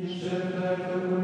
Amen.